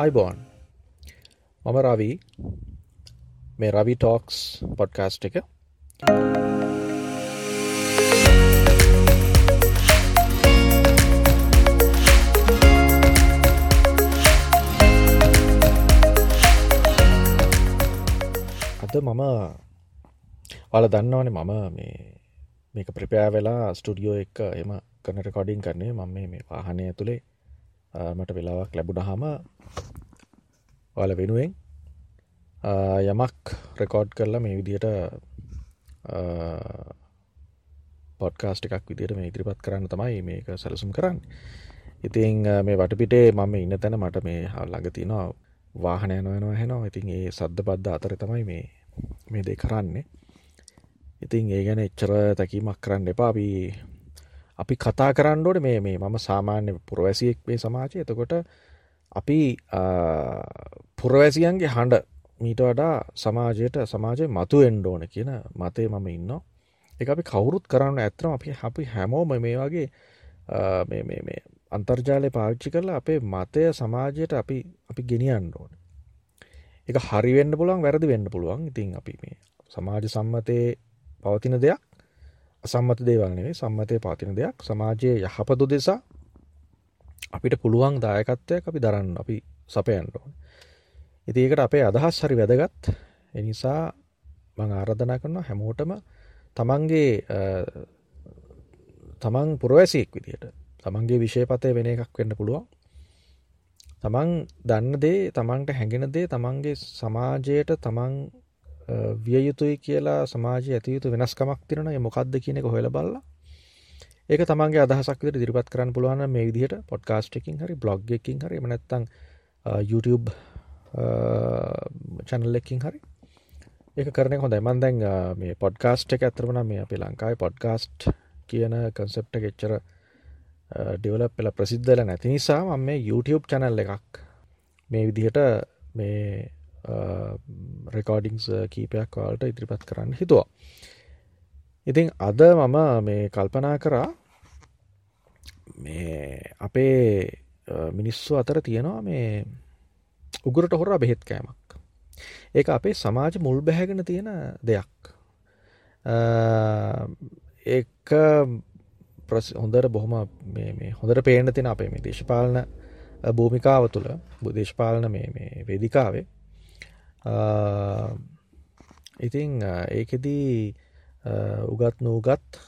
අයිබෝන් මම රවී. මේ රවි ටෝක්ස් පොඩ්කාස්ට් එක. අද මම වල දන්නවනේ මම මේ මේක ප්‍රපයා වෙලා ස්ටඩියෝ එක එම කනට කොඩින් කරන්නේ මම මේ පාහනය ඇතුළේ මට වෙලාවක් ලැබුණහම ඔල වෙනුවෙන් යමක් රෙකෝඩ් කරලා මේ විදියට පොඩ්කාස්ට එකක් විදිට මේ ඉදිරිපත් කරන්න තමයි මේක සැලසුම් කරන්න. ඉතිං මේ වටපිටේ මම ඉන්න තැන මට මේ ළඟ තිනවා වාහනය නොයනවා හැනවා ඉතින් ඒ සද්ධ බද්ධ අතර තමයි මේ මේ දෙ කරන්නේ. ඉතින් ඒ ගැන එච්චර තැකීමක් කරන්න එපාබී අපි කතා කරන්නඩෝට මේ මේ මම සාමාන්‍ය පුරවැසියෙක් වේ සමාජය. එතකොට අපි පුරවැසියන්ගේ හඬ මීට වඩා සමාජයට සමාජය මතු එන්ඩෝන කියන මතේ මම ඉන්න එක අපි කවුරුත් කරන්න ඇතරම අපි අපි හැමෝම මේ වගේ මේ අන්තර්ජාලය පාවිච්චි කරලා අපේ මතය සමාජයට අපි අපි ගෙනියන්න ඕන. එක හරිවෙන්න පුළුවන් වැරදි වෙන්න පුළුවන්. ඉතින් අපි මේ සමාජ සම්මතය පවතින දෙයක් අසම්මත දේවල් නෙවේ සම්මතය පවතින දෙයක්. සමාජයේ යහපතු දෙසා අපිට පුළුවන් දායකත්වයක් අපි දරන්න අපි සපයන්ට ඕන. ඉති ඒකට අපේ අදහස් හරි වැදගත්. එනිසා මං ආරධනා කරනවා හැමෝටම තමන්ගේ තමන් පුරවැසියෙක් විදියට තමන්ගේ විෂයපතය වෙන එකක් වෙන්න පුළුවන්. තමන් දන්න දේ තමන්ට හැඟෙන දේ තමන්ගේ සමාජයට තමන් විය යුතුයි කියලා සමාජය ඇතියුතු වෙනස්කමක් තිරන මොකක්ද කියන එක හොල බල්ලා ඒක තමන්ගේ අදහසක් විදිහට ඉදිරිපත් කරන්න පුළුවන් මේ විදිහට පොඩ්කාස්ට් එකකින් හරි බ්ලොග් එකකින් හරි එහෙම නැත්නම් YouTube channel එකකින් හරි ඒක කරන එක හොඳයි මම දැන් මේ පොඩ්කාස්ට් එක ඇත්තටම නම් මේ අපේ ලංකාවේ පොඩ්කාස්ට් කියන කන්සෙප්ට් එක එච්චර ඩෙවලොප් වෙලා ප්‍රසිද්ධ වෙලා නැති නිසා මම මේ YouTube channel එකක් මේ විදිහට මේ රෙකෝඩිංස් කීපයක් වලට ඉදිරිපත් කරන්න හිතුවා. ඉතින් අද මම මේ කල්පනා කරා මේ අපේ මිනිස්සු අතර තියෙනවා මේ උගුරට හොර බෙහෙත් කෑමක්. ඒක අපේ සමාජ මුල් බැහැගෙන තියෙන දෙයක්. ඒ හොඳට බොහොම හොඳට පේන තින අපේ මේ දේශපාලන භූමිකාව තුළ බුදේශපාලන මේ වේදිකාවේ ඉතිං ඒකෙදී උගත් නූගත්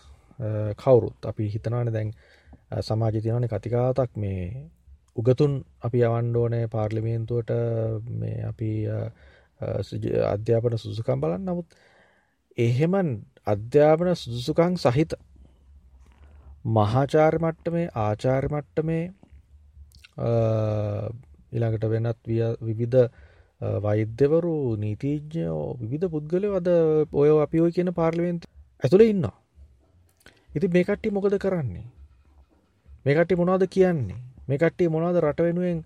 කවුරුත් අපි හිතනවන දැන් සමාජ තියනන කතිකාතක් මේ උගතුන් අපි යවන්්ඩෝනෑ පාර්ලිමේන්තුවට මේ අපි අධ්‍යාපන සුසුකම් බලන්න. නමුත් එහෙම අධ්‍යාපන සුදුසුකං සහිත මහාචාර්ය මට්ට මේ ආචාර්ය මට්ට මේ ඉළඟට වෙනත් විවිධ වෛද්‍යවරු නීතිීජ්ඥයෝ විධ පුද්ගලය අද ඔය අපි ඔය කියන පාර්ලිවෙන්ට ඇතුළ ඉන්න. ඉති මේකට්ටි මොකද කරන්නේ. මේකට්ටි මොනාද කියන්නේ මේ කට්ටි මොනාද රට වෙනුවෙන්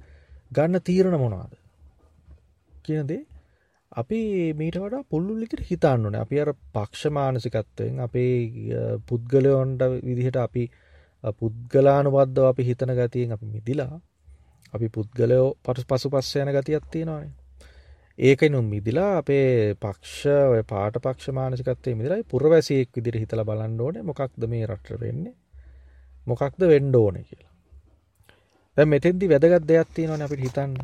ගන්න තීරණ මොනාද. කියනදේ අපි මීට වඩා පුල්ලුලිකට හිතන්නන අපි අර පක්ෂ මානසිකත්වයෙන් අපේ පුද්ගලයොන්ට විදිහට අපි පුද්ගලානුබද්ධව අපි හිතන ගතියෙන් අපි මිදිලා අපි පුද්ගලයෝ පටස් පසු පස්ස යන ගතියක් තියෙනවානේ ඒකනුම් මිදිලා අපේ පක්ෂ ඔය පාට පක්ෂ මානසිකත්තේ මිදිලයි පුරවැසියෙක් විදිර හිතල බලන්න ඕන මොකක්ද මේ රට වෙන්නේ මොකක්ද වෙන්ඩ ඕන කියලා. දැ මෙතෙද්දි වැදගත් දෙයක් තියෙනවන අපිට හිතන්න.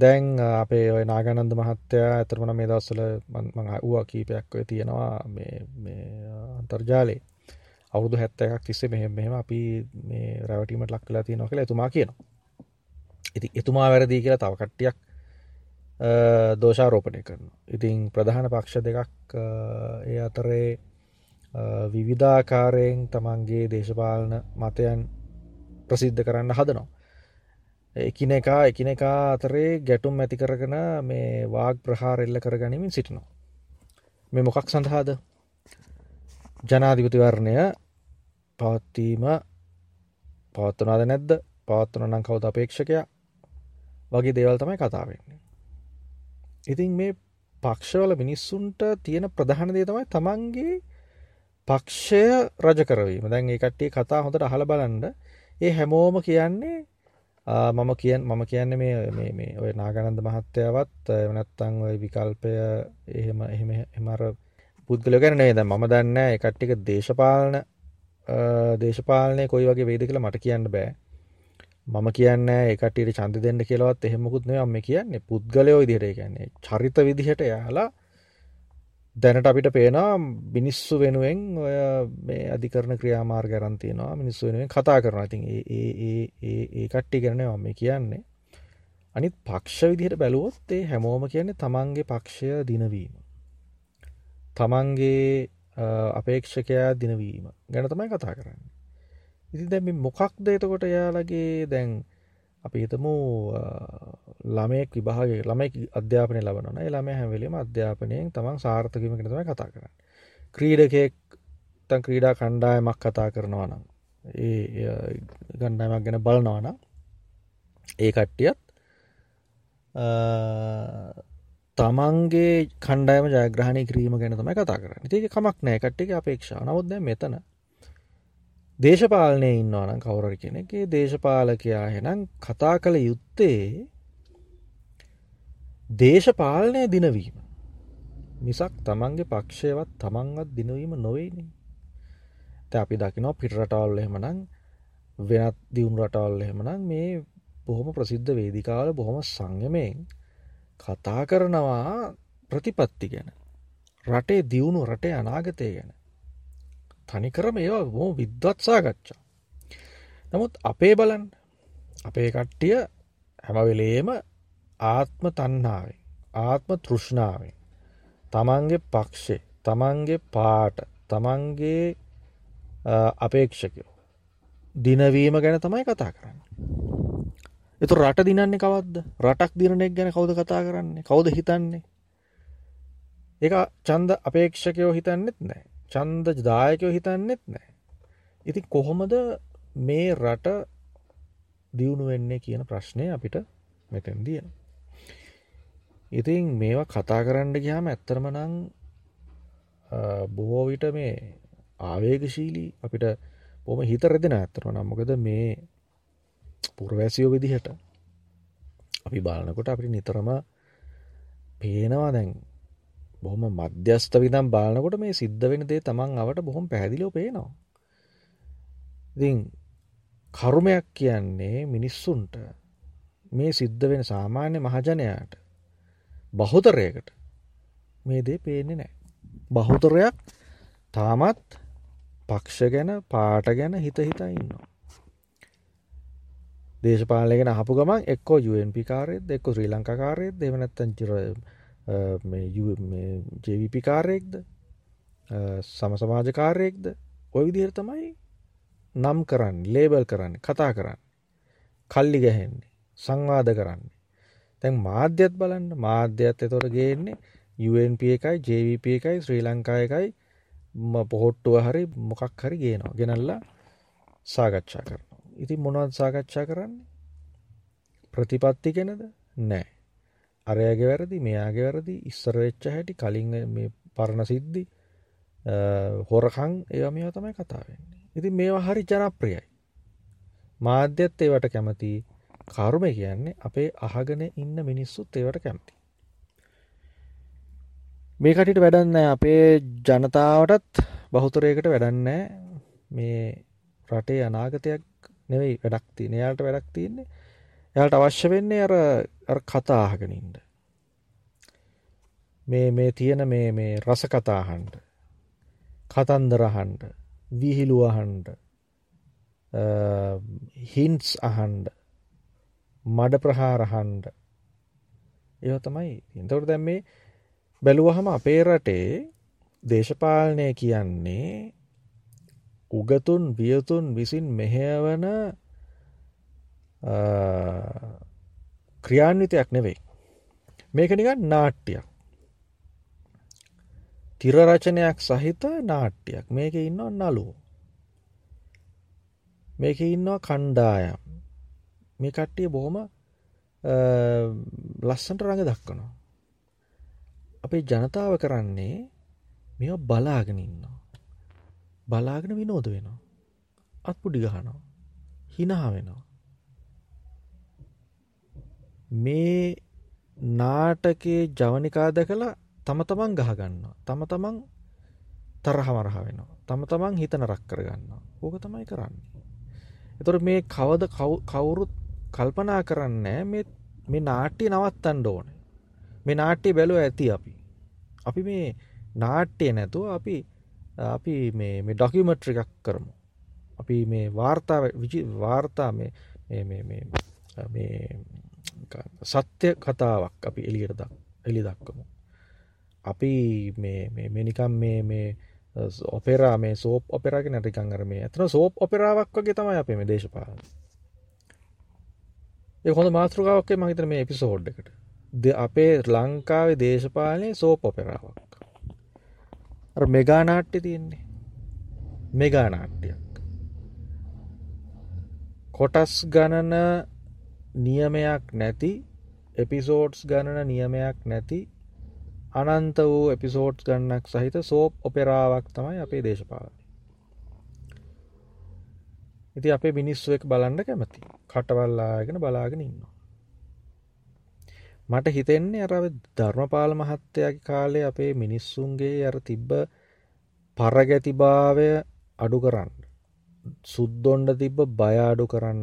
දැන් අපේ ඔය නාගනන්ද මහත්තයා ඇතරමන මේ දස්සල මං වූ කීපයක් ඔය තියෙනවා අන්තර්ජාලේ. අවුදු හැත්ත එකක් තිස්සේ මෙහෙම මෙහෙම අපි මේ රැවටීමට ලක් කලා තියෙනවා කියලා එතුමා කියනවා. ඉති එතුමා වැරදිී කියලා තව කට්ටියක් දෝෂාරෝපණය කරන. ඉතිං ප්‍රධාන පක්ෂ දෙකක් ඒ අතරේ විවිධාකාරයෙන් තමන්ගේ දේශපාලන මතයන් ප්‍රසිද්ධ කරන්න හදනවා. එකින එක එකින එක අතරේ ගැටුම් ඇති කරගෙන මේ වාග ප්‍රහාර එල්ල කර ගනිමින් සිටිනවා. මේ මොකක් සඳහාද ජනාධිපතිවරණය පවත්වීම පවත්වනාද නැද්ද පවත්වන නම් කවුද අපේක්ෂකය වගේ දේවල් තමයි කතාවෙන්නේ. ඉතින් මේ පක්ෂවල මිනිස්සුන්ට තියෙන ප්‍රධාන දේ තමයි තමන්ගේ පක්ෂය රජ කරවීම. දැන් ඒ කට්ටිය කතා හොඳට අහල බලන්ඩ ඒ හැමෝම කියන්නේ මම කිය මම කියන්න මේ ඔය නාගනන්ද මහත්තයාවත් එවනත්තං ඔය විකල්පය එහෙම එහෙම එමර පුද්ගල ගැනේ ද මම දන්න එකට්ටික දේශපාලන දේශපාලනය කොයි වගේ වේද කියලා මට කියන්න බෑ. මම කියන්න එකට චන්ද දෙන්න කියලවත් එහෙමකුත් නම කියන්නේ පුද්ගලයෝ විදිහට කියන්නේ. චරිත විදිහට යාලා දැනට අපිට පේනවා මිනිස්සු වෙනුවෙන් ඔය මේ අධිකරන ක්‍රියාමාර් ගැරන්තියනවා මිනිස්සු වෙනුවෙන් කතා කරන ඉතින් ඒ කට්ටි කරන මම කියන්නේ. අනිත් පක්ෂ විදිහට බැලුවොත් ඒ හැමෝම කියන්නේ තමන්ගේ පක්ෂය දිනවීම. තමන්ගේ අපේක්ෂකයා දිනවීම ගැන තමයි කතා කරන්න. ඉති දැම මොකක්ද එතකොට යාලගේ දැන් අපි හිතමු ළමයෙක් විභාගේ ළමයි අධ්‍යාපනය ලබන ළම හැවෙලීම අධ්‍යාපනයෙන් තමන් සාර්ථකීම කෙනතම කතා කරන්න. ක්‍රීඩකෙක් තන් ක්‍රීඩා කණ්ඩායමක් කතා කරනවා නම් ඒ ගණ්ඩායමක් ගැන බලනවාන ඒ කට්ටියත් තමන්ගේ කණ්ඩායම ජයග්‍රහණය කිරීම ගැන තමයි කතා කරන්න. ඒක කමක් නෑ කට්ටික අපේක්ෂා නමුත්ද මෙතන දේශපාලනය ඉන්නවනම් කවුරරි කෙනෙගේ දේශපාලකයා හෙනම් කතා කළ යුත්තේ දේශපාලනය දිනවීම. මිසක් තමන්ගේ පක්ෂයවත් තමන්වත් දිනවීම නොවේනි. ත අපි දකිනවා පිට රටවල් එහෙමනං වෙනත් දියුණු රටවල් එහෙමනම් මේ බොහොම ප්‍රසිද්ධ වේදිකාවල බොහොම සංයමයෙන් කතා කරනවා ප්‍රතිපත්ති ගැන. රටේ දියුණු රටේ අනාගතය ගැන. තනිකරම ඒවා බොහොම විද්වත් සාකච්ඡා. නමුත් අපේ බලන් අපේ කට්ටිය හැමවෙලේම ආත්ම තන්නාවෙන් ආත්ම තෘෂ්ණාවෙන් තමන්ගේ පක්ෂේ තමන්ගේ පාට තමන්ගේ අපේක්ෂකයෝ දිනවීම ගැන තමයි කතා කරන්න. එතු රට දිනන්නේ කවද්ද රටක් දිනනෙක් ගැන කවුද කතා කරන්නේ කවුද හිතන්නේ ඒ චන්ද අපේක්ෂකයෝ හිතන්නෙත් නෑ චන්ද දායකයෝ හිතන්නෙත් නෑ. ඉති කොහොමද මේ රට දියුණු වෙන්නේ කියන ප්‍රශ්නය අපිට මෙතැන් දියන. ඉතින් මේවා කතා කරන්න ගයාම ඇත්තරම නං බොහෝ විට මේ ආවේගශීලී අපිට බොම හිත රෙදෙන ඇත්තරම නම්මකද මේ පුරවැසියෝ විදිහට අපි බලනකොට අපි නිතරම පේනවා දැන් බොහොම මධ්‍යස්ථ විදම් බලනකොට මේ සිද්ධ වෙන දේ තමන් අවට බොහොම පැදිලිෝ පේනවා. ඉතින් කරුමයක් කියන්නේ මිනිස්සුන්ට මේ සිද්ධ වෙන සාමාන්‍ය මහජනයාට බහුතරයකට මේ දේ පේන්නේ නෑ. බහුතරයක් තාමත් පක්ෂ ගැන පාට ගැන හිත හිතා ඉන්නවා. දේශපාලගෙන හපු ගමන් එක්කෝ UNP කාරෙත් එක්ක ශ්‍රී ලංකාකාරයෙත් දෙවනත්තන් චිර ජවිපිකාරයෙක්ද සමසමාජකාරයෙක්ද ඔය විදිහර තමයි නම් කරන්න ලේබල් කරන්න කතා කරන්න. කල්ලි ගැහෙන්නේ සංවාද කරන්න. තැන් මාධ්‍යත් බලන්න මාධ්‍යත් එතොට ගේන්නේ UNP එකයි ජවිP එකයි ශ්‍රී ලංකායකයි පොහොට්ටුව හරි මොකක් හරි ගේනවා. ගෙනල්ලා සාකච්ඡා කරනවා. ඉතින් මොනවත් සාකච්ඡා කරන්නේ? ප්‍රතිපත්ති කෙනද? නෑ. අරයගේ වැරදි මෙයාගේ වැරදි ඉස්සර වෙච්ච හැටි කලින් මේ පරණ සිද්ධි හොරකං ඒ මේ තමයි කතාවෙන්නේ. ඉතින් මේවා හරි ජනප්‍රියයි. මාධ්‍යත් ඒවට කැමති කරුම කියන්නේ අපේ අහගෙන ඉන්න මිනිස්සුත් ඒවට කැමති. මේ කටිට වැඩන්න අපේ ජනතාවටත් බහුතරයකට වැඩන්නෑ මේ රටේ අනාගතයක් නෙවෙයි වැඩක්ති නයාට වැඩක් තියන්නේ එයාට අවශ්‍ය වෙන්නේ අර කතාහගෙනින්ද. මේ මේ තියෙන මේ මේ රස කතාහන්ඩ කතන්දරහන්ඩ විහිළුවහන්ඩ හින්ස් අහන්ඩ මඩ ප්‍රහාරහන්ඩ ඒ තමයි ඉතවට දැම් මේ බැලුවහම අපේ රටේ දේශපාලනය කියන්නේ උගතුන් වියතුන් විසින් මෙහවන ක්‍රියාන්විතයක් නෙවෙයි. මේක නිකන් නාට්‍යයක්. තිරරචනයක් සහිත නාට්‍යයක් මේක ඉන්න නලුව. මේක ඉන්නවා කණ්ඩායම් මේ කට්ටිය බොහොම ලස්සන්ට රඟ දක්කනවා. අපේ ජනතාව කරන්නේ මෙ බලාගෙන ඉන්නවා. බලාගෙන විනෝද වෙනවා. අත්පුඩි ගහනවා. හිනහා වෙනවා. මේ නාටකයේ ජවනිකා දැකලා තම තමන් ගහගන්නවා. තම තමන් තරහමරහ වෙනවා. තම තමන් හිතන රක් කරගන්නවා. ඕක තමයි කරන්නේ. එතොට මේ කවද කවුරුත් කල්පනා කරන්නේ මේ නාට්‍ය නවත්තන්න ඕන. මේ නාට්‍ය බැලුව ඇති අපි. අපි මේ නාට්‍යය නැතුව අපි අපි මේ ඩොකිමට්‍රි එකක් කරමු. අපි මේ වාර්තා විජි වාර්තා මේ සත්‍ය කතාවක් අපි එලියට දක් එලි දක්කමු. අපි මෙනිකම් මේ ඔපෙරා මේ සෝප් ඔපෙරාග නැටිකංගර මේ ඇතන සෝප් ඔපෙරාවක් වගේ තමයි අපේ මේ දේශපාල ඒ හොඳ මාතෘකාවක්ේ මහිතන මේ එපිසෝඩ් එකට. ද අපේ ලංකාවේ දේශපාලනය සෝප ඔපෙරාවක්. මෙගානාට්‍ය තියෙන්නේ. මෙගානාට්‍යයක් කොටස් ගණන නියමයක් නැති එපිසෝඩ්ස් ගණන නියමයක් නැති අනන්ත වූ එපිසෝඩ්ස් ගන්නක් සහිත සෝප් ඔපෙරාවක් තමයි අපේ දේශපාලන ඉති අපේ මිනිස්සුව එක බලන්න කැමති කටවල්ලාගෙන බලාගෙන ඉන්නවා මට හිතෙන්නේ අර ධර්මපාල මහත්තයාගේ කාලේ අපේ මිනිස්සුන්ගේ අර තිබ්බ පරගැතිභාවය අඩු කරන්න. සුද්දොන්ඩ තිබ්බ බයාඩු කරන්න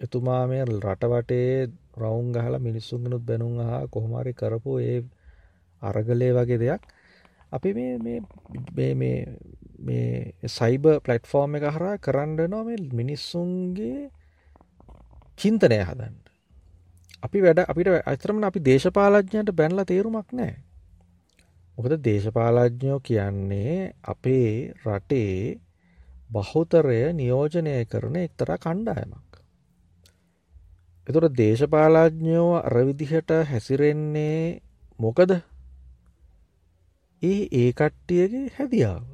එතුමා මේ රටවටේ රවුන් ගහල මිනිස්සුන්ගෙනුත් බැනුම් හා කොහොමරි කරපු ඒ අරගලය වගේ දෙයක් අපි මේ සයිබ පලට්ෆෝර්ම් එක හරා කරන්න නොම මිනිස්සුන්ගේ චින්තනය හදන්න අපි වැඩ අපිට අතරමන අපි දේශපාලඥයට බැනල තේරුමක් නෑ. මොකද දේශපාලඥයෝ කියන්නේ අපේ රටේ බහුතරය නියෝජනය කරන එක්තර කණ්ඩායමක්. එතුට දේශපාලඥයෝ අරවිදිහට හැසිරෙන්නේ මොකද ඒ ඒ කට්ටියගේ හැදියාව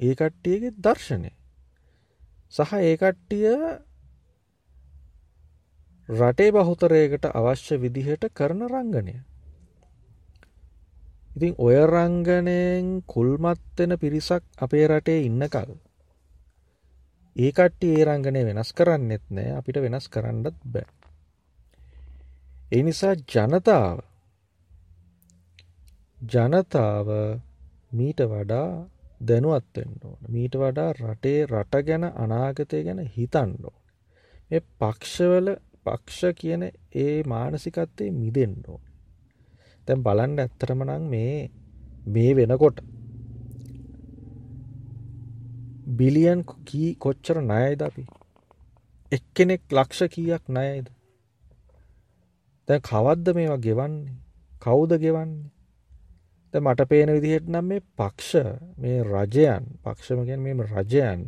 ඒ කට්ටියගේ දර්ශනය සහ ඒ කට්ටිය රටේ බහුතරයකට අවශ්‍ය විදිහට කරන රංගනය. ඉතින් ඔය රංගනයෙන් කුල්මත්වෙන පිරිසක් අපේ රටේ ඉන්න කල්. ඒකට්ටි ඒ රංගනය වෙනස් කරන්නෙත් නෑ අපිට වෙනස් කරන්නත් බෑ. එනිසා ජනතාව ජනතාව මීට වඩා දැනුවත්වෙන්න ඕන මීට වඩා රටේ රට ගැන අනාගතය ගැන හිතන්න ඕන. මේ පක්ෂවල පක්ෂ කියන ඒ මානසිකත්තේ මිදෙන්ඩෝ. තැන් බලන්ඩ ඇත්තරමනං මේ මේ වෙනකොට බිලියන් කී කොච්චර නයයිද අපි එක්කෙනෙක් ලක්ෂ කීයක් නයයිද තැ කවද්ද මේවා ගෙවන්නේ කවුද ගෙවන්නේ ද මට පේන විදිහට නම් මේ පක්ෂ මේ රජයන් පක්ෂමගෙන් මෙම රජයන්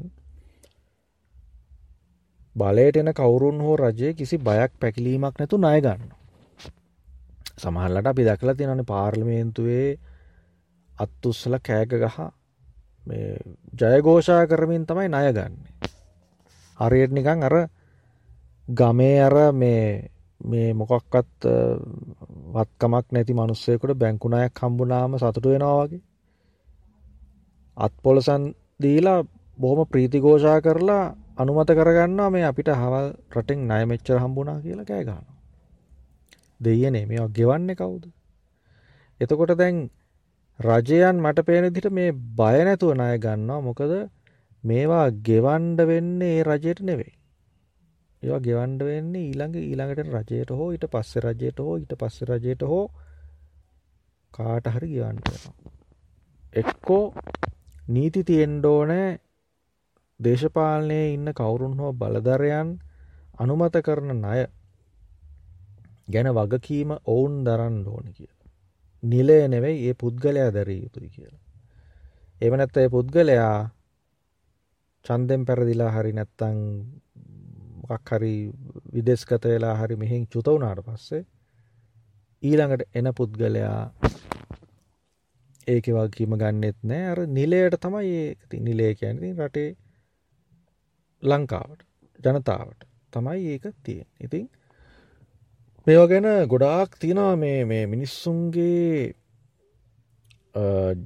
බලයට එන කවුරුන් හෝ රජය කිසි බයක් පැකිලීමක් නැතු ණය ගන්න. සමහල්ලට අපි දැකලා තියෙනන පාර්ලිමේන්තුවේ අත්තුස්සල කෑග ගහ ජයගෝෂා කරමින් තමයි ණය ගන්නේ. හරියට නිකං අර ගමේ අර මේ මේ මොකක්කත් වත්කමක් නැති මනුස්සයකොට බැංකුණයක් හම්බුනාම සතුටු වෙනවා වගේ. අත් පොලසන් දීලා බොහොම ප්‍රීතිගෝෂා කරලා අනුමත කරගන්නවා මේ අපිට හවල් රටෙන් නයමෙච්චර හම්බුනා කියලා කෑගාන. දෙයනේ මේ ගෙවන්න කවුද. එතකොට දැන් රජයන් මට පේනදිට මේ බයනැතුව ණය ගන්නවා මොකද මේවා ගෙවන්ඩ වෙන්නේ ඒ රජයට නෙවෙයි. ඒවා ගෙවන්ඩ වෙන්නේ ඊළඟ ඊළඟට රජයට හෝ ඊට පස්සෙ රජයට හෝ ඊට පස්ස රජයට හෝ කාට හරි ගිවන්ට වෙනවා. එක්කෝ නීති තියෙන්ඩෝනෑ දේශපාලනයේ ඉන්න කවුරුන් හෝ බලධරයන් අනුමත කරන ණය ගැන වගකීම ඔවුන් දරන්න ඕන කිය. නිලය නෙවෙයි ඒ පුද්ගලයා දැරිය යුතුයි කියලා. එමනැත්ත ඒ පුද්ගලයා චන්දෙන් පැරදිලා හරි නැත්තං මොකක් හරි විදෙස්ගත වෙලා හරි මෙහින් චුත වුණාට පස්සේ ඊළඟට එන පුද්ගලයා ඒක වගකීම ගන්නෙත් නෑ. අර නිලයට තමයි ඒ නිලේ කියන්නේ. රටේ ලංකාවට ජනතාවට තමයි ඒක තියෙන් ඉතින් මේවා ගැන ගොඩාක් තියෙනවා මේ මේ මිනිස්සුන්ගේ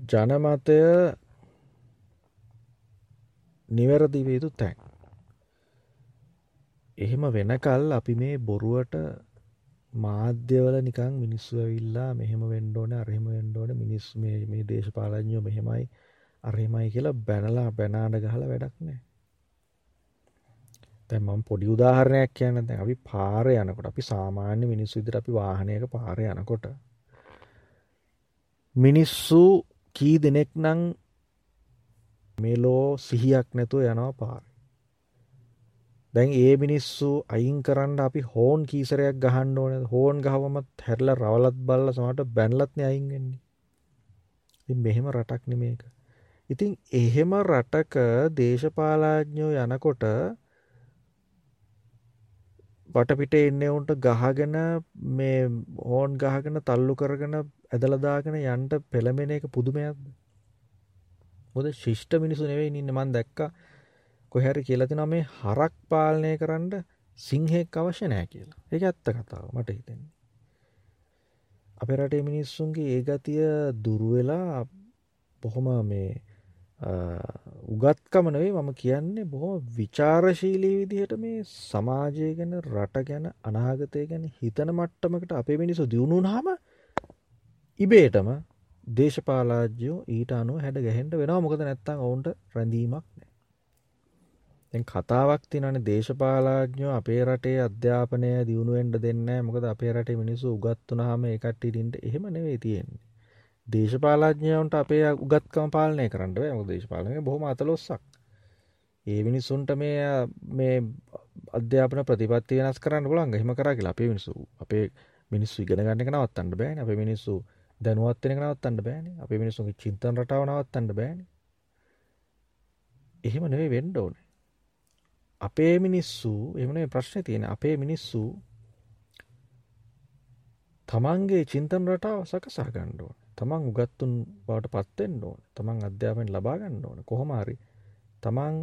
ජනමතය නිවැරදිවයුතු තැන්. එහෙම වෙනකල් අපි මේ බොරුවට මාධ්‍යවල නිකං මිනිස්සු ඇවිල්ලා මෙහෙම වෙන්ඩෝන අරහෙම වෙන්ඩෝන මිනිස් මේ දේශපාලඥෝ මෙහෙමයි අරහෙමයි කියලා බැනලා බැනාඩ ගහල වැඩක් නෑ තැමම් පොඩි උදාහරණයක් කියන්න. දැ අපි පාර යනකොට අපි සාමාන්‍ය මිනිස්සු ඉදිර අපි වාහනයක පාර යනකොට මිනිස්සු කී දෙනෙක් නං මෙලෝ සිහියක් නැතුව යනවා පාර. දැන් ඒ මිනිස්සු අයින් කරන්න අපි හෝන් කීසරයක් ගහන්න ඕන. හෝන් ගහවමත් හැරල රවලත් බල්ල සමට බැන්ලත්න අයින්ගන්නේ මෙහෙම රටක් නෙමේක ඉතින් එහෙම රටක දේශපාලාඥෝ යනකොට වටපිට එන්නවුන්ට ගහගෙන මේ ඕන් ගහගෙන තල්ලු කරගෙන ඇදලදාගෙන යන්ට පෙළමෙන එක පුදුමයක්ද? මොද ශිෂ්ට මිනිසු නෙවෙයි ඉන්න මන් දැක්ක. කොහැරි කියලති නම් මේ හරක් පාලනය කරන්න සිංහෙක් අවශ්‍ය නෑ කියලා. එක ඇත්ත කතාව මට හිතෙන්නේ. අප රටේ මිනිස්සුන්ගේ ඒ ගතිය දුරුවෙලා බොහොම මේ උගත්කම නෙවෙයි මම කියන්නේ බොහොම විචාරශීලී විදිහට මේ සමාජය ගැන රට ගැන අනාගතය ගැන හිතන මට්ටමකට අපේ මිනිසු දියුණුනාම ඉබේටම දේශපාලාජ්‍යෝ ඊට අනුව හැඩ ගැහෙන්ට වෙනවා. මොකද නැත්තං ඔවුන්ට රැඳීමක් නෑ දැන් කතාවක් තිනන දේශපාලාඥෝ අපේ රටේ අධ්‍යාපනය දියුණුවෙන්ට දෙන්න මොකද අපේ රටේ මිනිස්සු උගත්තුනහම එකට්ටිටින්ට එහෙම නෙවෙයි තියෙන්නේ. දේශපාලඥයන්ට අපේ උගත්කම පාලනය කරන්න ම දේශපාලනය බොහොම අතලොස්සක්. ඒ මිනිස්සුන්ට මේ මේ අධ්‍යාපන ප්‍රතිපත්ති වෙනස් කරන්න පුලන් හෙම කර කියලා අපේ මිනිසු අපේ මිනිස්සු ඉගෙන ගන්න නවත්තන්න බෑන. අප මිනිස්සු දැනුවත්වෙන නවත්තන්න බෑන. අප මිනිසුගේ චින්තන් රටාව නවත්තන්න බෑන. එහෙම නෙවේ වෙන්ඩ ඕන. අපේ මිනිස්සු එමන ප්‍රශ්න තියෙන අපේ මිනිස්සු තමන්ගේ චින්තන් රටාව සකසා ගණ්ඩුවන තමන් උගත්තුන් බවට පත්වෙන්න ඕන. තමන් අධ්‍යාපෙන් ලබාගන්න ඕන. කොහොමරි තමන්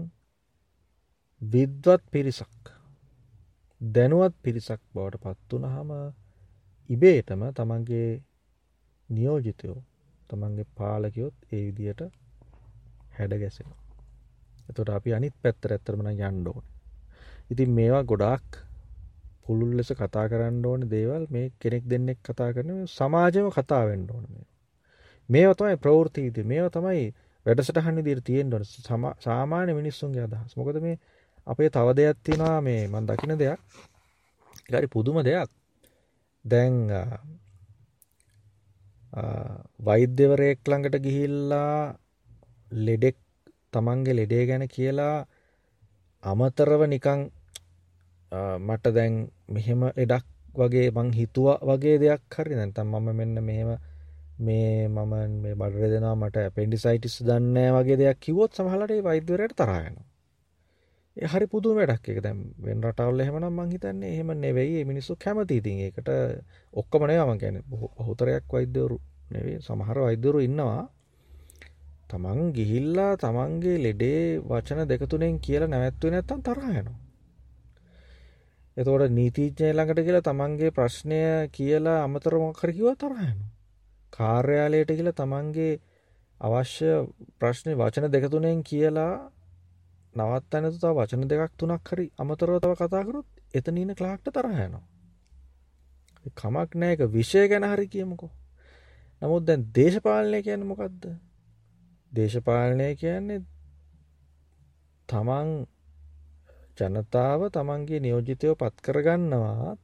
විද්වත් පිරිසක් දැනුවත් පිරිසක් බවට පත්වනහම ඉබේටම තමන්ගේ නියෝජිතයෝ තමන්ගේ පාලකයොත් ඒ විදියට හැඩ ගැසෙන එතොට අපි අනිත් පැත්තර ඇත්තරමන යන්ඩෝන ඉතින් මේවා ගොඩාක් පුළුල් ලෙස කතා කරන්න ඕන දේවල්. මේ කෙනෙක් දෙන්නෙක් කතා කරන සමාජම කතාවෙන්ඩ ඕන මේ මේ තමයි ප්‍රවෘතිීද මේ තමයි වැඩසටහන්න දිර තියෙන්ට සාමාන්‍ය මිනිස්සුන්ගේ අදහස්. මොකද මේ අපේ තව දෙයක් තියෙනවා. මේ මන් දකින දෙයක්. ගරි පුදුම දෙයක්. දැන් වෛද්‍යවරයෙක් ළඟට ගිහිල්ලා ලෙඩෙක් තමන්ගේ ලෙඩේ ගැන කියලා අමතරව නිකං මට දැන් මෙහෙම එඩක් වගේ මං හිතුව වගේ දෙයක් හරි. නැතම් මම මෙන්න මෙහෙම මේ මම මේ බඩර දෙනා මට පෙන්ඩිසයිටිස් දන්න වගේ දෙයක් කිවොත් සමහලට වෛද්‍යවරයට තරයන හරි පුදු වැඩක් එක දැම් වෙන් රටවල් එහෙමනම් මං හිතන්නේ එහෙම නෙවෙයි. මිනිස්සු කැමති ඉතින් ඒකට. ඔක්කොමනේ මම ගැන බොහෝතරයක් වෛද්‍යවරු නෙවේ සමහර වෛද්‍යවරු ඉන්නවා. තමන් ගිහිල්ලා තමන්ගේ ලෙඩේ වචන දෙකතුනෙන් කියලා නැවැත්ව නැත්තම් තරහයනවා එතකොට නීතිීච්ඥය ළඟට කියලා තමන්ගේ ප්‍රශ්නය කියලා අමතරමොකරකිව තරහයනවා කාර්යාලයට කියල තමන්ගේ අවශ්‍ය ප්‍රශ්නය වචන දෙකතුනෙන් කියලා නවත් ඇනතු තා වචන දෙකක් තුනක් හරි අමතරව තව කතාකරොත් එතනීන කලාක්ට තරහයනවා. කමක් නෑක විෂය ගැන හරි කියමුකෝ. නමුත් දැන් දේශපාලනය කියන්න මොකක්ද. දේශපාලනය කියන්නේ තමන් ජනතාව තමන්ගේ නියෝජිතයෝ පත් කරගන්නවා.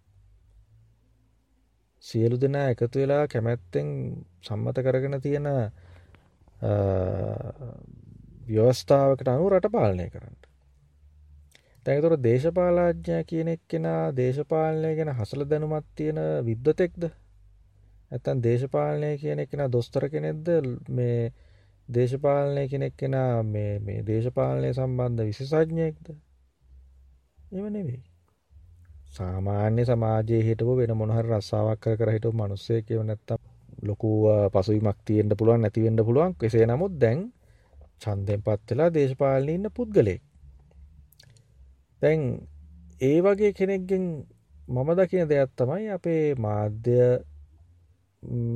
සියලු දෙනා එකතු වෙලා කැමැත්තෙන් සම්මත කරගෙන තියෙන ව්‍යවස්ථාවකට අනු රට පාලනය කරන්න. තැනතුර දේශපාලාඥා කියනෙක් කෙනා දේශපාලනය ගැන හසල දැනුමත් තියෙන විද්ධතෙක්ද ඇතන් දේශපාලනය කියනෙක් කෙන දොස්තර කෙනෙක්ද? මේ දේශපාලනය කෙනෙක් කෙනා මේ දේශපාලනය සම්බන්ධ විශෂඥයෙක්ද? එම නෙවෙයි සාමාන්‍ය සමාජයේ හිටපු වෙන මොනහර රස්සාාවක් කර කර හිටු මනුස්සේ කියව නැත්තම් ලොකු පසුවිමක් තියෙන්ට පුළුවන් නැතිවෙන්න පුළුවන්. කෙසේ නමුත් දැන් චන්දයෙන් පත්වෙලා දේශපාලන ඉන්න පුද්ගලෙක් දැන් ඒ වගේ කෙනෙක්ගෙන් මම දකින දෙයක් තමයි අපේ මාධ්‍ය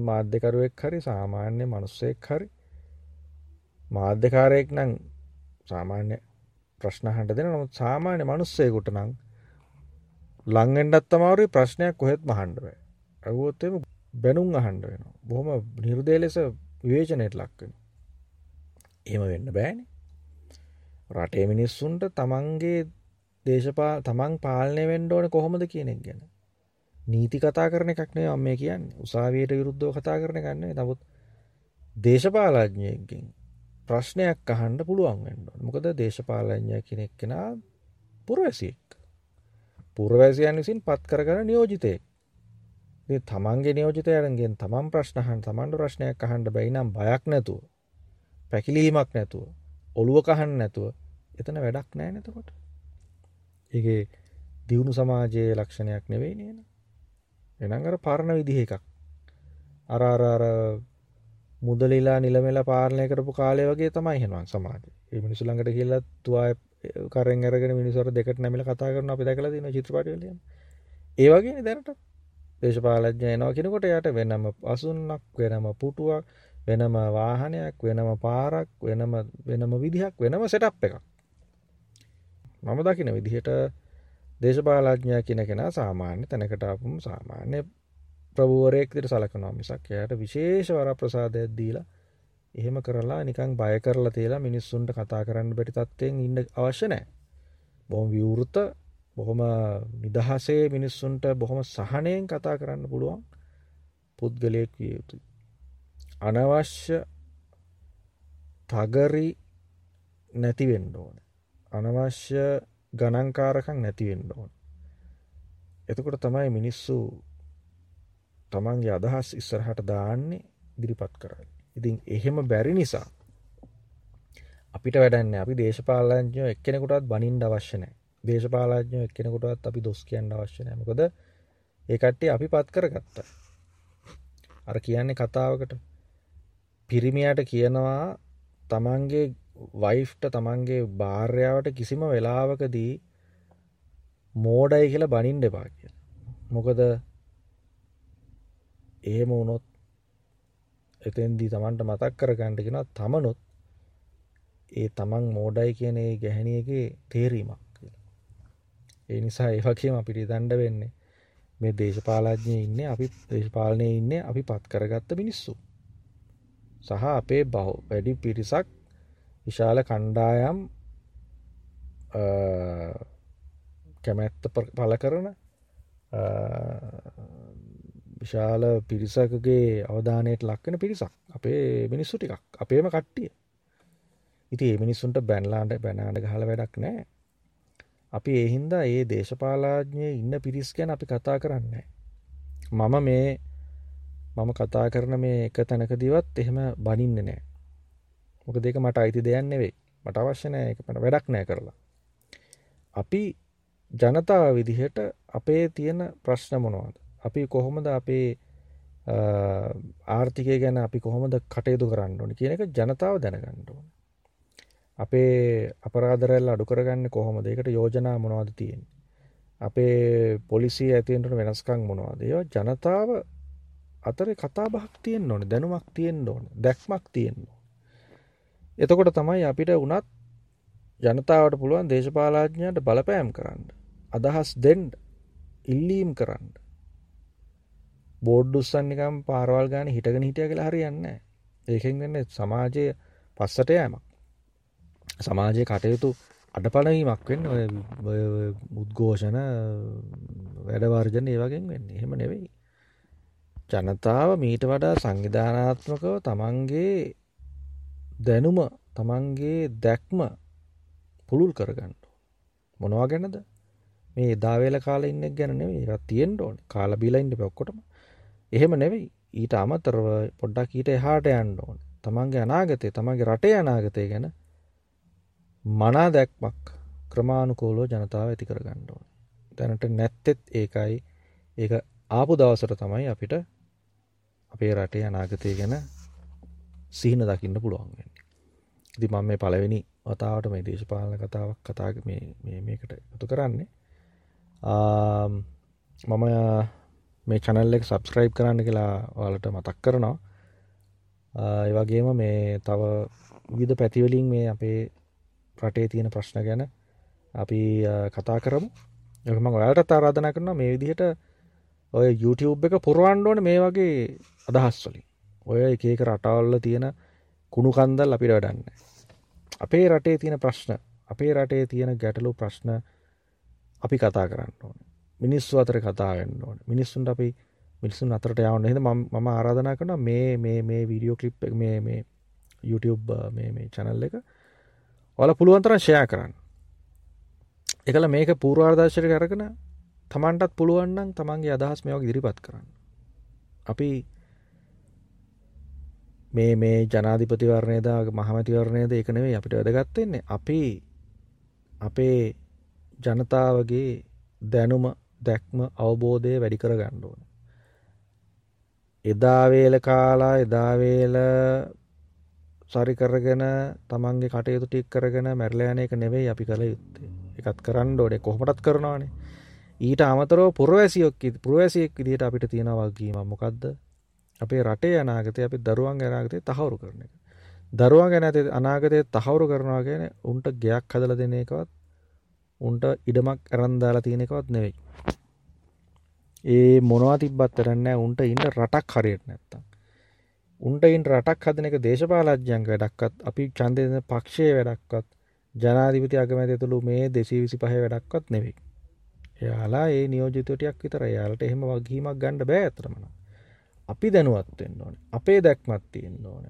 මාධ්‍යකරුවෙක් හරි සාමාන්‍ය මනුස්සෙක් හරි මාධ්‍යකාරයෙක් නං සාමාන්‍ය ප්‍රශ්නහන්ට දෙන නමුත් සාමාන්‍ය මනුස්සයකුට නං ලංගෙන්ඩත් තමාරුයි ප්‍රශ්නයක් කොහෙත් මහන්ඩුව ඇවෝත්තම බැනුම් අහන්ඩ වෙන බොහොම නිර්දේ ලෙස විවේචනයට ලක්වෙන එම වෙන්න බෑන. රටේ මිනිස්සුන්ට තමන්ගේ දේශපා තමන් පාලනය වෙන්ඩෝන කොහොමද කියනෙක් ගැන. නීති කතා කරන එකක්නේ අම්ම කියන්න. උසාවයට විරුද්ධව කතා කරන ගන්නේ නමුත් දේශපාලාඥයකින් ප්‍රශ්නයක් අහන්ඩ පුළුවන් වෙන්ඩ මොකද දේශපාලඥය කෙනෙක් කෙනා පුරවැසියෙක්. පුරවැසියන් විසින් පත් කරගන නියෝජිතයෙක්. තමන්ගේ නියෝජිතයරගෙන් තමන් ප්‍රශ්නහන් තමන්ට ප්‍රශ්නයක් අහන්ඩ බැයිනම් බයක් නැතුව පැකිලීමක් නැතුව ඔළුව කහන්න නැතුව එතන වැඩක් නෑ නැතකොට ඒ දියුණු සමාජයේ ලක්ෂණයක් නෙවෙයි නේන එනඟර පරණ විදිහ එකක්. අරාරාර මුදලිලා නිලමෙල පාලනය කරපු කාලය වගේ තමයි හෙනුවන් සමාජ ඒ මිනිසු ළඟට කියලා තුවාය කරෙන් අරගෙන මිනිසර දෙකට නැමිල කතා කරන අපි දැකලා තින චිත්‍රපටලිය ඒ වගේ දැනට දේශපාලඥ එනවා කෙනකොට යට වෙනම පසුන්නක් වෙනම පුටුවක් වෙනම වාහනයක් වෙනම පාරක් වෙනම වෙනම විදිහක් වෙනම සෙටප් එකක්. මම දකින විදිහට දේශපාලඥා කියන කෙන සාමාන්‍ය තැනකටාපුම් සාමාන්‍ය ප්‍රභුවරයෙක්දිට සලකනවා මිසක් එයට විශේෂ වර ප්‍රසාදයක් දීලා එහෙම කරලා නිකං බය කරලා තියලා මිනිස්සුන්ට කතා කරන්න බැටි තත්වයෙන් ඉන්න අවශ්‍ය නෑ බොහොම විවෘත බොහොම නිදහසේ මිනිස්සුන්ට බොහොම සහනයෙන් කතා කරන්න පුළුවන් පුද්ගලයෙක් විය යුතුයි. අනවශ්‍ය තගරි නැතිවෙන්න ඕන. අනවශ්‍ය ගණන්කාරකං නැතිවෙන්න ඕන. එතකොට තමයි මිනිස්සු තමන්ගේ අදහස් ඉස්සරහට දාන්නේ දිරිපත් කරන්න. ඉතින් එහෙම බැරි නිසා අපිට වැඩන්න අපි දේශපාලඥෝ එක්කෙනෙකුටත් බනින්ඩ අවශ්‍යනෑ දේශපාලාඥෝ එක්කෙනෙකුටත් අපි දොස් කියන්න අවශ්‍යනෑ මොකද ඒකට්ටේ අපි පත් කර ගත්ත අර කියන්නේ කතාවකට පිරිමියට කියනවා තමන්ගේ වයිෆ්ට තමන්ගේ භාර්යාවට කිසිම වෙලාවකදී මෝඩයි කියලා බනින්ඩ එපා කිය මොකද එහෙම වුණොත් එතෙන්දී තමන්ට මතක් කරගණ්ඩගෙන තමනුත් ඒ තමන් මෝඩයි කියන ඒ ගැහැනියගේ තේරීමක් ඒ නිසා ඒවකම අපිට දණ්ඩ වෙන්නේ මේ දේශපාලාඥය ඉන්න අපි දේශපාලනය ඉන්න අපි පත් කරගත්ත මිනිස්සු. සහ අපේ බහු වැඩි පිරිසක් විශාල කණ්ඩායම් කැමැත්ත පල කරන විශාල පිරිසකගේ අවධානයට ලක්වෙන පිරිසක්. අපේ මිනිස්සු ටිකක්. අපේම කට්ටිය. ඉති ඒ මිනිස්සුන්ට බැන්ලාන්ට බැනාට ගහල වැඩක් නෑ අපි ඒහින්දා ඒ දේශපාලාඥය ඉන්න පිරිස් ගැන අපි කතා කරන්න මම මේ මම කතා කරන මේ එක තැනකදිවත් එහෙම බනින්න නෑ මොක දෙක මට අයිති දෙයන්න නෙවෙයි. මට අවශ්‍යනය එක පට වැඩක් නෑ කරලා. අපි ජනතාව විදිහට අපේ තියෙන ප්‍රශ්න මොනවාද? අපි කොහොමද අපේ ආර්ථිකය ගැන අපි කොහොමද කටයුතු කරන්න ඕන කියන එක ජනතාව දැනගන්න ඕන. අපේ අපරාදරැල් අඩු කරගන්න කොහොමද? ඒකට යෝජනා මොනවද තියෙන් අපේ පොලිසි ඇතියෙන්ට වෙනස්කං මොනවාද? ඒවා ජනතාව අතර කතා බහක් තියෙන් ඕන දැනුමක් තියෙන් ඕන දැක්මක් තියෙන්න්න එතකොට තමයි අපිට වනත් ජනතාවට පුළුවන් දේශපාලාඥයට බලපෑම් කරන්න අදහස් දෙන්ඩ ඉල්ලීම් කරන්න. බෝඩ්ඩුස්සන්නිකම් පාරවල් ගාන හිටගෙන හිටිය කියලා හරියන්න ඒකෙන් වෙන්න සමාජය පස්සට යෑමක්. සමාජය කටයුතු අඩපලවීමක් වෙන්න උද්ඝෝෂණ වැඩවර්ජන ඒවගෙන් වෙන්න. එහෙම නෙවෙයි. ජනතාව මීට වඩා සංවිධානාත්මකව තමන්ගේ දැනුම තමන්ගේ දැක්ම පුළුල් කරගන්න මොනවා ගැනද? මේ එදාවේල කාල ඉන්න ගැන නෙවේ ඒත් තියෙන්ට ඕන. කාල බිලයින්ට පොක්කොටම එහෙම නෙවෙයි. ඊට අමතරව පොඩ්ඩක් ඊට එහාට යන්න ඕන. තමන්ගේ අනාගතය තමන්ගේ රටේ අනාගතය ගැන මනා දැක්මක් ක්‍රමාණුකෝලෝ ජනතාව ඇති කරගන්න ඕන. දැනට නැත්තෙත් ඒකයි. ඒ ආපු දවසට තමයි අපිට අපේ රටේ අනාගතය ගැන සිහින දකින්න පුළුවන්ගන්න ඉති මම මේ පලවෙනි වතාවට මේ දේශපාලන කතාවක් කතා මේකට එකතු කරන්නේ. මම මේ චනල්ලෙක් සබස්ක්‍රයිබ් කරන්න කියලා වලට මතක් කරනවා. ඒවගේම මේ තව විධ පැතිවලින් මේ අපේ රටේ තියෙන ප්‍රශ්න ගැන අපි කතා කරමු. යකම ඔයාලට තාරාධන කරන මේ විදිහට ඔය YouTube එක පුරුවන්ඩෝන මේ වගේ අදහස්වලින් ඔය එකක රටවල්ල තියෙන කුණු කන්දල් අපිට වැඩන්න. අපේ රටේ තියෙන ප්‍රශ්න අපේ රටේ තියෙන ගැටලු ප්‍රශ්න අපි කතා කරන්න ඕන. මිනිස්සු අතර කතාගන්න ඕන. මිනිස්සුන්ට අපි මිනිසුන් අතරට යවන්න. හෙද මම ආරාධනා කරන මේ මේ මේ වීඩියෝ කලිප් මේ මේ YouTube මේ චැනල් එක ඔල පුළුවන්තරන් ෂයා කරන්න. එකල මේක පූර්වාර්දර්ශය කරගෙන තමන්ටත් පුළුවන්නම් තමන්ගේ අදහස් මේක ඉදිරිපත් කරන්න. අපි මේ මේ ජනාධිපතිවරණයද මහමතිවරණයද එක නෙවෙයි අපිට වැදගත්තෙන්නේ අපි අපේ ජනතාවගේ දැනුම දැක්ම අවබෝධය වැඩි කර ගන්න ඕන එදාවේල කාලා එදාවේල සරි කරගෙන තමන්ගේ කටයුතු ටික් කරගෙන මැරලෑන එක නෙවෙයි අපි කළ යුත්තේ. එකත් කරන්න ඕඩේ කොහොමටත් කරනවානේ. ඊට අමතරව පුරවැසියොක් පුරවැසියෙක් විදිට අපිට තියෙනවගේීම මොකක්ද අපේ රටේ අනාගතය අපි දරුවන් ගැනාගතය තහවුරු කරන එක. දරුවන් ගැන ඇති අනාගතය තහවුරු කරනවා ගැන උන්ට ගයක් හදල දෙන එකවත් උන්ට ඉඩමක් ඇරන්දාලා තියෙනෙකවත් නෙවෙයි. ඒ මොනවා තිබ්බත් කරන්න උන්ට ඉන්න රටක් හරියට නැත්තම්. උන්ට ඉන් රටක් හදන එක දේශපාලජ්‍යංක වැඩක්වත් අපි චන්දන පක්ෂය වැඩක්වත් ජනාධිපති අගමැති තුළු මේ දෙසී විසි පහ වැඩක්වත් නෙවෙයි. එයාලා ඒ නියෝජිතටයක් විතර යාලට එහෙම වගීමක් ගණ්ඩ බෑ ඇතරමන අපි දැනුවත්වෙන්න ඕන. අපේ දැක්මත් තියෙන්න්න ඕන.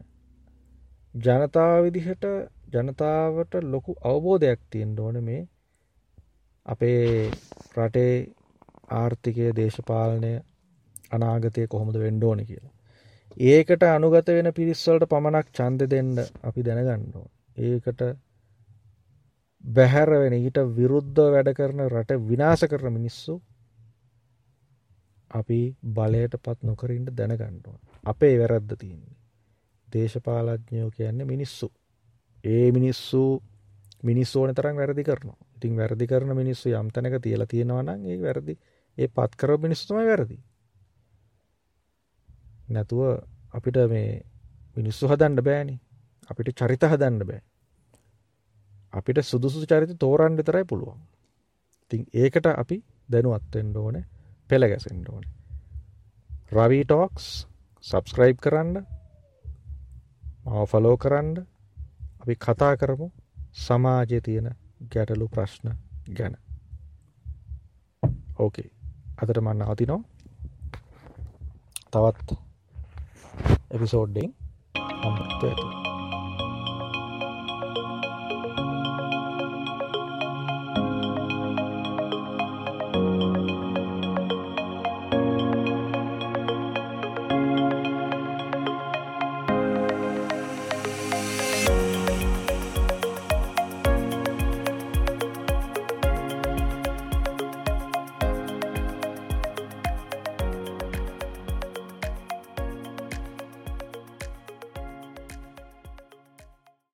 ජනතාව විදිහට ජනතාවට ලොකු අවබෝධයක් තියෙන්ට ඕන මේ අපේ රටේ ආර්ථිකය දේශපාලනය අනාගතය කොහොමද වෙන්ඩෝන කියලා. ඒකට අනුගත වෙන පිරිස්වලට පමණක් චන්ද දෙන්න අපි දැනගන්නවා. ඒකට බැහැර වෙන ඊට විරුද්ධ වැඩ කරන රට විනාස කරන මිනිස්සු අපි බලයට පත් නොකරින්ට දැනගණ්ඩුවන්. අපේ වැරද්ද තියන්නේ. දේශපාලඥයෝ කියන්නේ මිනිස්සු. ඒ මිනිස්සු මිනිස්සෝන තරම් වැරදි කරනවා ඉතින් වැරදි කරන මිනිස්සු යම් තැනක තියල තියෙනවනම් ඒ වැරදි ඒ පත් කර මිනිස්සුමයි වැරදි. නැතුව අපිට මේ මිනිස්සු හදන්න බෑනි අපිට චරිත හදන්න බෑ. අපිට සුදුසු චරිත තෝරන් විතරයි පුළුවන්. තින් ඒකට අපි දැනුවත්වෙන්ඩ ඕන පෙළ ගැසෙන්ඩ ඕන. රවීටෝක්ස් සබස්ක්‍රයිබ් කරන්න මව ෆලෝ කරන්න අපි කතා කරමු සමාජය තියෙන ගැටලු ප්‍රශ්න ගැන. ඕකේ අදට මන්න අතිනෝ තවත් එපිසෝඩ්ඩෙන් හම්බත්ව ඇතු